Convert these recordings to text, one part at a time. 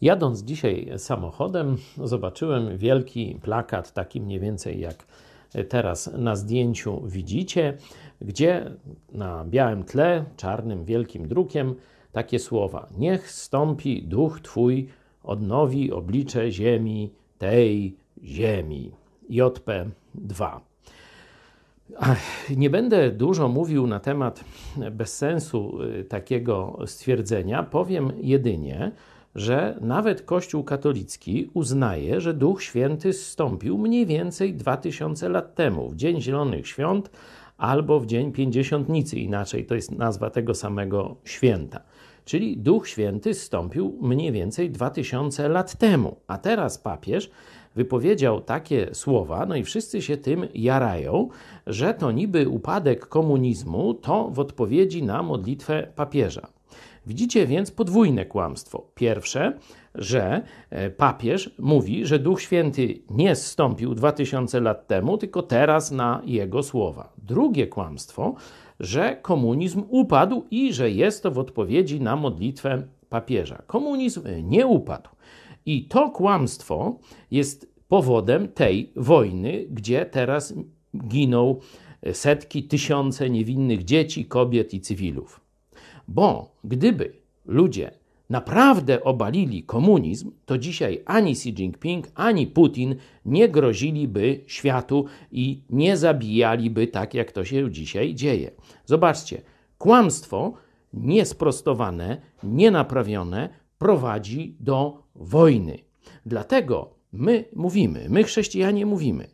Jadąc dzisiaj samochodem, zobaczyłem wielki plakat, taki mniej więcej jak teraz na zdjęciu widzicie, gdzie na białym tle, czarnym, wielkim drukiem, takie słowa: Niech stąpi duch Twój, odnowi oblicze ziemi, tej ziemi. JP2. Nie będę dużo mówił na temat bezsensu y, takiego stwierdzenia. Powiem jedynie, że nawet Kościół katolicki uznaje, że Duch Święty zstąpił mniej więcej 2000 lat temu, w Dzień Zielonych Świąt albo w Dzień Pięćdziesiątnicy, inaczej to jest nazwa tego samego święta. Czyli Duch Święty zstąpił mniej więcej 2000 lat temu, a teraz papież wypowiedział takie słowa, no i wszyscy się tym jarają, że to niby upadek komunizmu to w odpowiedzi na modlitwę papieża. Widzicie więc podwójne kłamstwo. Pierwsze, że e, papież mówi, że Duch Święty nie zstąpił 2000 lat temu, tylko teraz na jego słowa. Drugie kłamstwo, że komunizm upadł i że jest to w odpowiedzi na modlitwę papieża. Komunizm nie upadł. I to kłamstwo jest powodem tej wojny, gdzie teraz giną setki, tysiące niewinnych dzieci, kobiet i cywilów. Bo gdyby ludzie naprawdę obalili komunizm, to dzisiaj ani Xi Jinping, ani Putin nie groziliby światu i nie zabijaliby tak, jak to się dzisiaj dzieje. Zobaczcie, kłamstwo niesprostowane, nienaprawione prowadzi do wojny. Dlatego my mówimy, my chrześcijanie mówimy,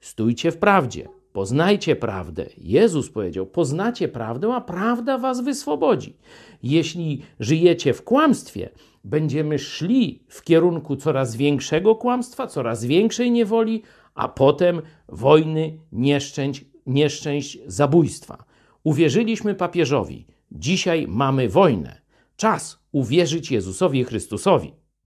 stójcie w prawdzie, Poznajcie prawdę. Jezus powiedział: Poznacie prawdę, a prawda was wyswobodzi. Jeśli żyjecie w kłamstwie, będziemy szli w kierunku coraz większego kłamstwa, coraz większej niewoli, a potem wojny, nieszczęść, nieszczęść zabójstwa. Uwierzyliśmy papieżowi. Dzisiaj mamy wojnę. Czas uwierzyć Jezusowi Chrystusowi.